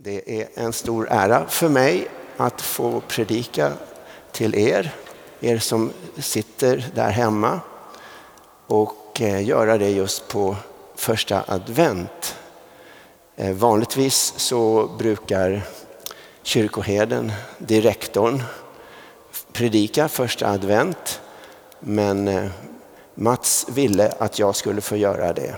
Det är en stor ära för mig att få predika till er, er som sitter där hemma och eh, göra det just på första advent. Eh, vanligtvis så brukar kyrkoherden, direktorn, predika första advent men eh, Mats ville att jag skulle få göra det.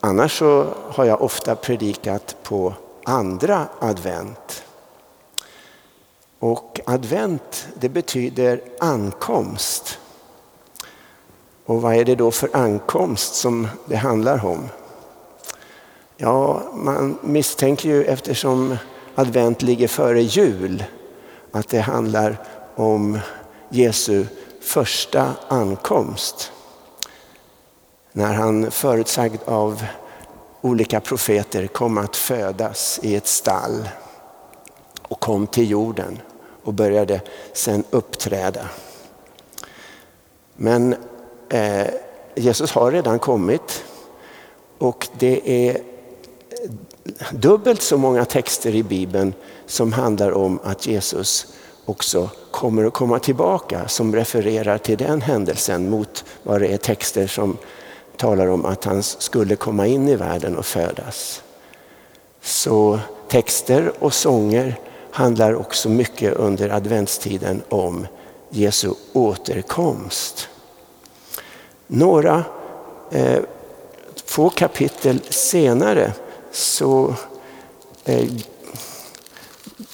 Annars så har jag ofta predikat på andra advent. Och advent det betyder ankomst. Och vad är det då för ankomst som det handlar om? Ja, man misstänker ju eftersom advent ligger före jul att det handlar om Jesu första ankomst. När han förutsagd av olika profeter kom att födas i ett stall och kom till jorden och började sen uppträda. Men eh, Jesus har redan kommit och det är dubbelt så många texter i Bibeln som handlar om att Jesus också kommer att komma tillbaka som refererar till den händelsen mot vad det är texter som talar om att han skulle komma in i världen och födas. Så texter och sånger handlar också mycket under adventstiden om Jesu återkomst. Några eh, få kapitel senare så eh,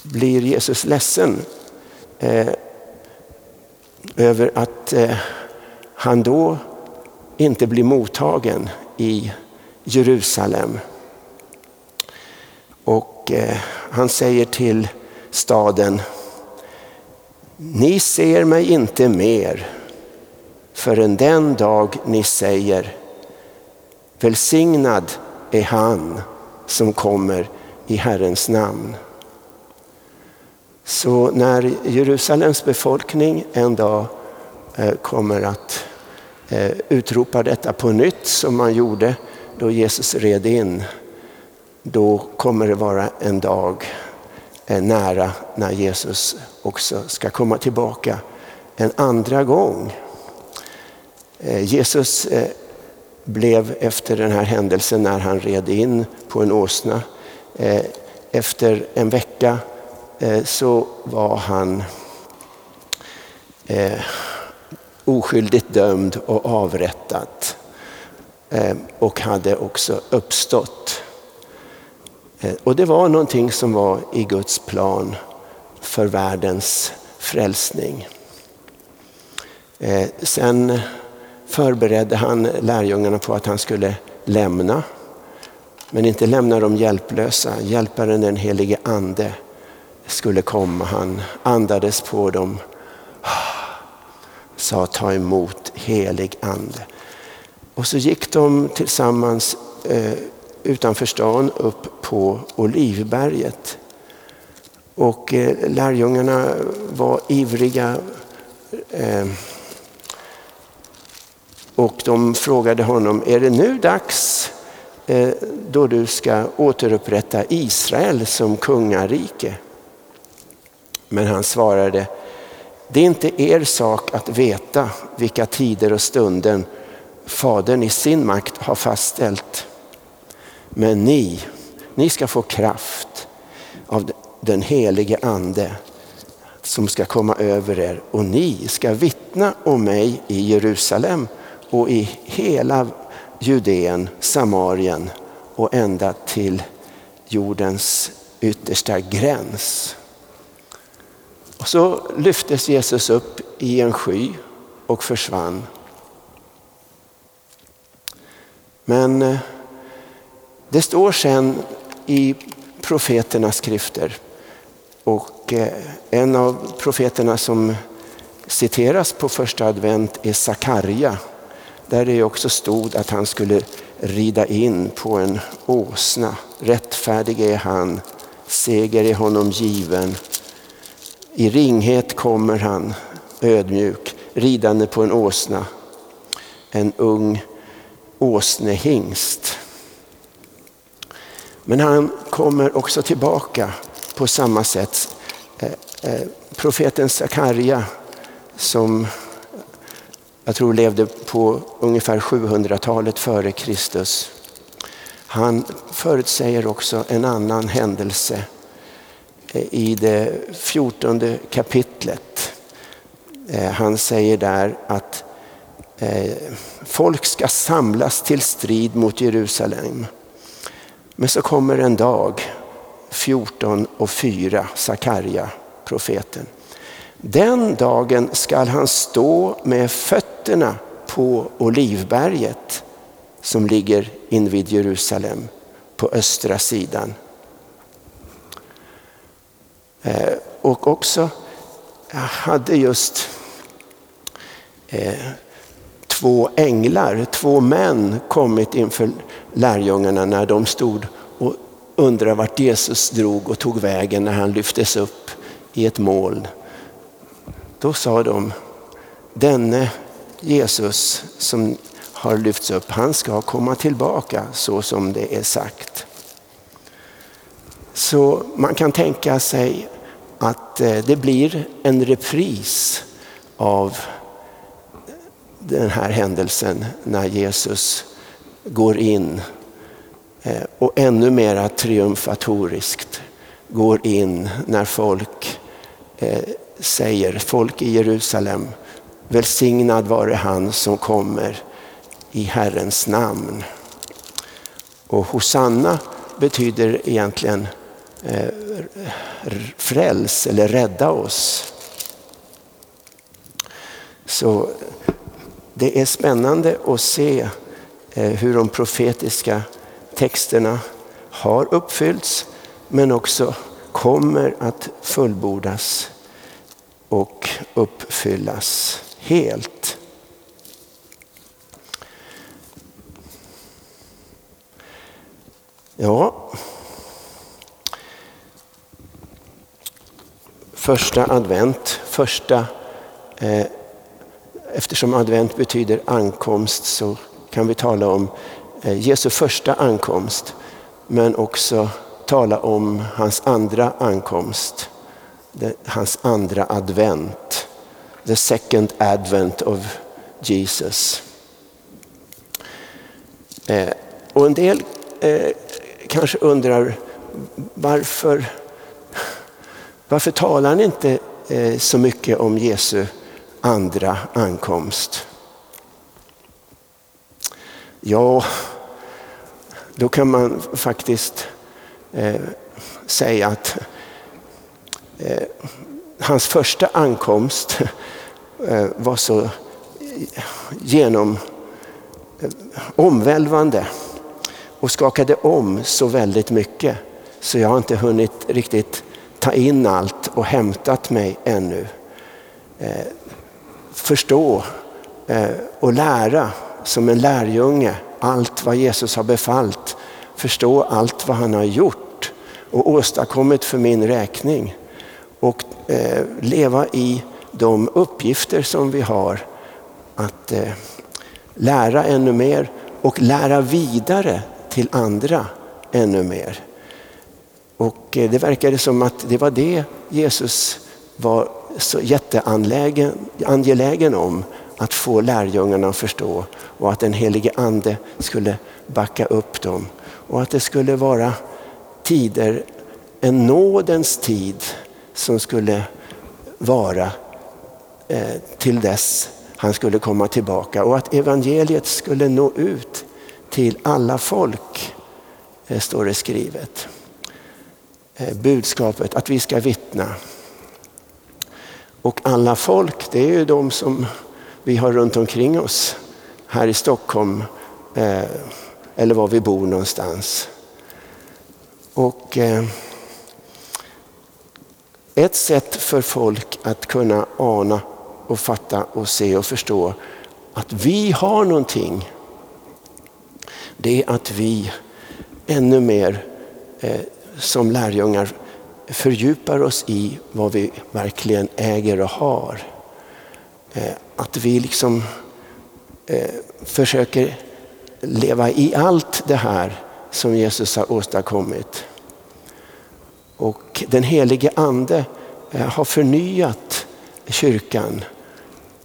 blir Jesus ledsen eh, över att eh, han då inte blir mottagen i Jerusalem. Och eh, han säger till staden, ni ser mig inte mer förrän den dag ni säger välsignad är han som kommer i Herrens namn. Så när Jerusalems befolkning en dag eh, kommer att Eh, utropar utropa detta på nytt som man gjorde då Jesus red in, då kommer det vara en dag eh, nära när Jesus också ska komma tillbaka en andra gång. Eh, Jesus blev efter den här händelsen när han red in på en åsna, efter en vecka så var han oskyldigt dömd och avrättad eh, och hade också uppstått. Eh, och det var någonting som var i Guds plan för världens frälsning. Eh, sen förberedde han lärjungarna på att han skulle lämna, men inte lämna dem hjälplösa. Hjälparen den helige ande skulle komma. Han andades på dem, sa ta emot helig ande. Och så gick de tillsammans eh, utanför stan upp på Olivberget. Och eh, lärjungarna var ivriga eh, och de frågade honom, är det nu dags eh, då du ska återupprätta Israel som kungarike? Men han svarade, det är inte er sak att veta vilka tider och stunden Fadern i sin makt har fastställt. Men ni, ni ska få kraft av den helige ande som ska komma över er och ni ska vittna om mig i Jerusalem och i hela Judeen, Samarien och ända till jordens yttersta gräns. Och så lyftes Jesus upp i en sky och försvann. Men eh, det står sen i profeternas skrifter och eh, en av profeterna som citeras på första advent är Sakarja. Där det också stod att han skulle rida in på en åsna. Rättfärdig är han, seger är honom given. I ringhet kommer han ödmjuk ridande på en åsna. En ung åsnehingst. Men han kommer också tillbaka på samma sätt. Eh, eh, profeten Sakarja som jag tror levde på ungefär 700-talet före Kristus. Han förutsäger också en annan händelse i det fjortonde kapitlet. Eh, han säger där att eh, folk ska samlas till strid mot Jerusalem. Men så kommer en dag, 14 och 4, Sakarja, profeten. Den dagen skall han stå med fötterna på Olivberget som ligger invid Jerusalem på östra sidan. Eh, och också hade just eh, två änglar, två män kommit inför lärjungarna när de stod och undrade vart Jesus drog och tog vägen när han lyftes upp i ett moln. Då sa de, denne Jesus som har lyfts upp, han ska komma tillbaka så som det är sagt. Så man kan tänka sig att eh, det blir en repris av den här händelsen när Jesus går in eh, och ännu mera triumfatoriskt går in när folk eh, säger, folk i Jerusalem, välsignad vare han som kommer i Herrens namn. Och Hosanna betyder egentligen Eh, fräls eller rädda oss. Så det är spännande att se eh, hur de profetiska texterna har uppfyllts men också kommer att fullbordas och uppfyllas helt. Ja, första advent, första eh, eftersom advent betyder ankomst så kan vi tala om eh, Jesu första ankomst men också tala om hans andra ankomst, hans andra advent. The second advent of Jesus. Eh, och en del eh, kanske undrar varför, varför talar han inte eh, så mycket om Jesu andra ankomst. Ja, då kan man faktiskt eh, säga att eh, hans första ankomst eh, var så genom eh, omvälvande och skakade om så väldigt mycket så jag har inte hunnit riktigt ta in allt och hämtat mig ännu. Eh, förstå eh, och lära som en lärjunge allt vad Jesus har befallt. Förstå allt vad han har gjort och åstadkommit för min räkning. Och eh, leva i de uppgifter som vi har att eh, lära ännu mer och lära vidare till andra ännu mer. Och eh, det verkade som att det var det Jesus var så jätteangelägen om att få lärjungarna att förstå och att den helige ande skulle backa upp dem. Och att det skulle vara tider, en nådens tid som skulle vara eh, till dess han skulle komma tillbaka. Och att evangeliet skulle nå ut till alla folk, eh, står det skrivet. Eh, budskapet att vi ska vittna. Och alla folk, det är ju de som vi har runt omkring oss här i Stockholm eh, eller var vi bor någonstans. Och eh, ett sätt för folk att kunna ana och fatta och se och förstå att vi har någonting. Det är att vi ännu mer eh, som lärjungar fördjupar oss i vad vi verkligen äger och har. Eh, att vi liksom eh, försöker leva i allt det här som Jesus har åstadkommit. Och den helige ande eh, har förnyat kyrkan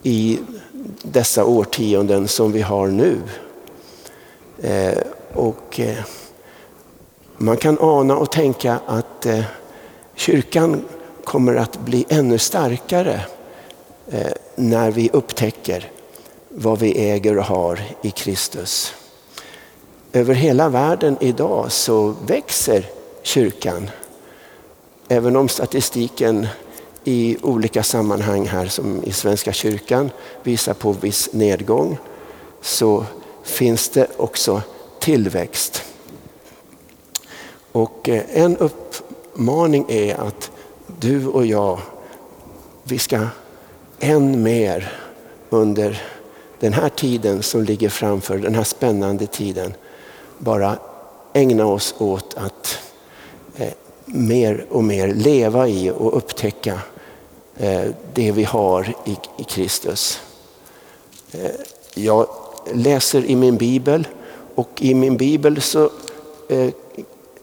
i dessa årtionden som vi har nu. Och man kan ana och tänka att eh, kyrkan kommer att bli ännu starkare eh, när vi upptäcker vad vi äger och har i Kristus. Över hela världen idag så växer kyrkan. Även om statistiken i olika sammanhang här som i Svenska kyrkan visar på viss nedgång så finns det också tillväxt. Och eh, en uppmaning är att du och jag, vi ska än mer under den här tiden som ligger framför, den här spännande tiden, bara ägna oss åt att eh, mer och mer leva i och upptäcka eh, det vi har i, i Kristus. Eh, jag läser i min bibel och i min bibel så eh,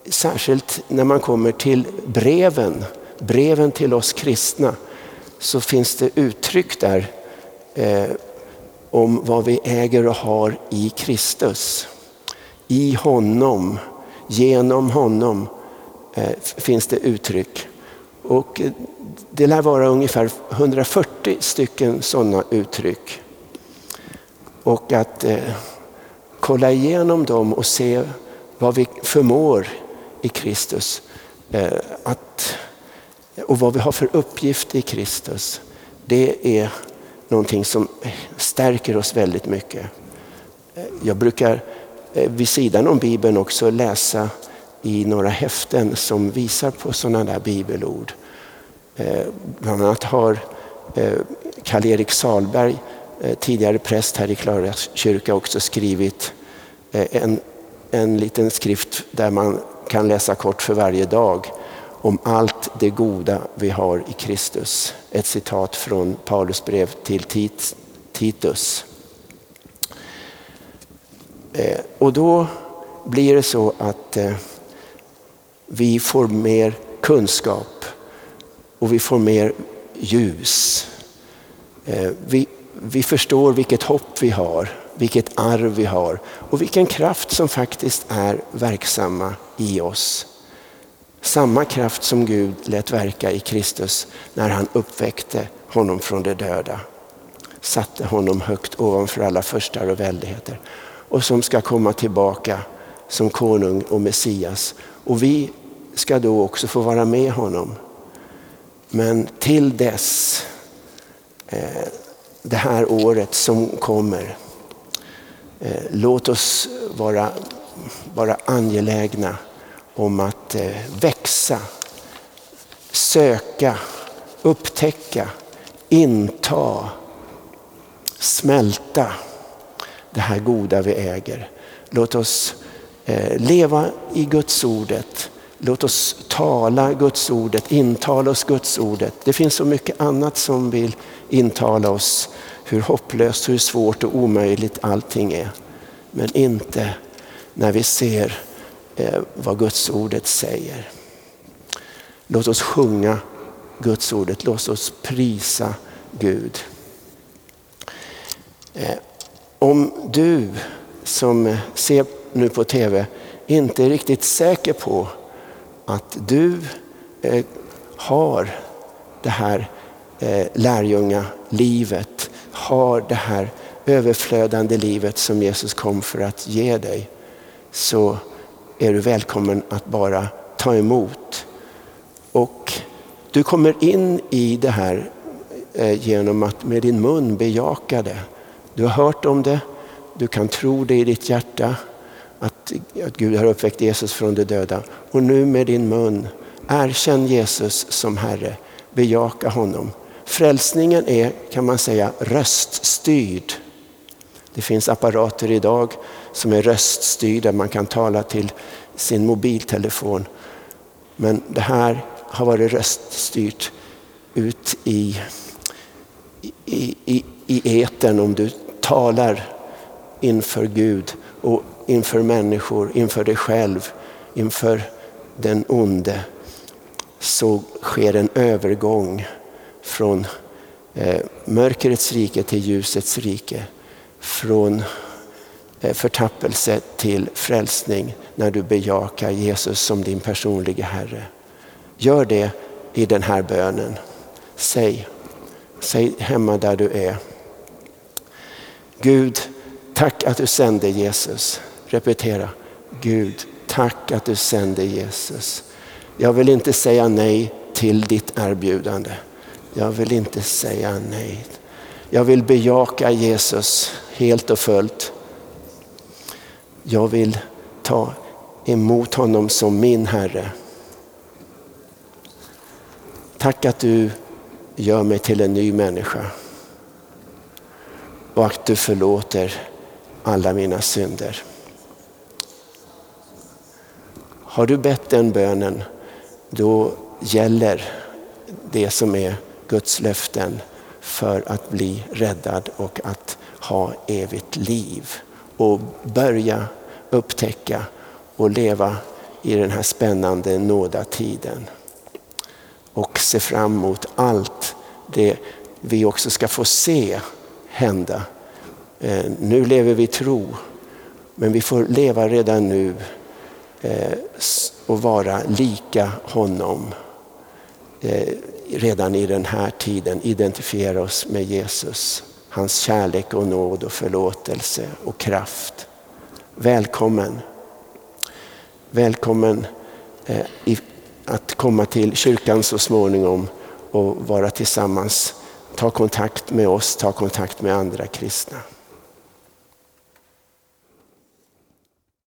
särskilt när man kommer till breven, breven till oss kristna, så finns det uttryck där eh, om vad vi äger och har i Kristus. I honom, genom honom eh, finns det uttryck. Och eh, det lär vara ungefär 140 stycken sådana uttryck. Och att eh, kolla igenom dem och se vad vi förmår i Kristus. Eh, att, och vad vi har för uppgift i Kristus. Det är någonting som stärker oss väldigt mycket. Eh, jag brukar eh, vid sidan om Bibeln också läsa i några häften som visar på sådana där bibelord. Bland annat har Karl-Erik Salberg, tidigare präst här i Klara kyrka, också skrivit en, en liten skrift där man kan läsa kort för varje dag om allt det goda vi har i Kristus. Ett citat från Paulus brev till Titus. Eh, och då blir det så att eh, vi får mer kunskap och vi får mer ljus. Eh, vi, vi förstår vilket hopp vi har, vilket arv vi har och vilken kraft som faktiskt är verksamma i oss. Samma kraft som Gud lät verka i Kristus när han uppväckte honom från de döda. Satte honom högt ovanför alla förstar och väldigheter. Och som ska komma tillbaka som konung och Messias. Och vi ska då också få vara med honom. Men till dess, eh, det här året som kommer, Eh, låt oss vara, vara angelägna om att eh, växa, söka, upptäcka, inta, smälta det här goda vi äger. Låt oss eh, leva i Guds ordet. Låt oss tala Guds ordet, intala oss Guds ordet. Det finns så mycket annat som vill intala oss hur hopplöst, hur svårt och omöjligt allting är. Men inte när vi ser Eh, vad Guds ordet säger. Låt oss sjunga Guds ordet, låt oss prisa Gud. Eh, om du som ser nu på tv inte är riktigt säker på att du eh, har det här eh, lärjungalivet, har det här överflödande livet som Jesus kom för att ge dig. Så är du välkommen att bara ta emot. Och du kommer in i det här eh, genom att med din mun bejaka det. Du har hört om det, du kan tro det i ditt hjärta att, att Gud har uppväckt Jesus från de döda. Och nu med din mun, erkänn Jesus som Herre, bejaka honom. Frälsningen är, kan man säga, röststyrd. Det finns apparater idag som är röststyrda, man kan tala till sin mobiltelefon. Men det här har varit röststyrt ut i, i, i, i etern om du talar inför Gud och inför människor, inför dig själv, inför den onde så sker en övergång från eh, mörkrets rike till ljusets rike. Från eh, förtappelse till frälsning när du bejakar Jesus som din personliga Herre. Gör det i den här bönen. Säg, säg hemma där du är. Gud, tack att du sände Jesus. Repetera. Gud, tack att du sände Jesus. Jag vill inte säga nej till ditt erbjudande. Jag vill inte säga nej. Jag vill bejaka Jesus helt och fullt. Jag vill ta emot honom som min Herre. Tack att du gör mig till en ny människa. Och att du förlåter alla mina synder. Har du bett den bönen, då gäller det som är Guds löften för att bli räddad och att ha evigt liv. Och börja upptäcka och leva i den här spännande nådatiden. Och se fram emot allt det vi också ska få se hända. Eh, nu lever vi tro, men vi får leva redan nu Eh, och vara lika honom eh, redan i den här tiden. Identifiera oss med Jesus, hans kärlek och nåd och förlåtelse och kraft. Välkommen. Välkommen eh, att komma till kyrkan så småningom och vara tillsammans. Ta kontakt med oss, ta kontakt med andra kristna.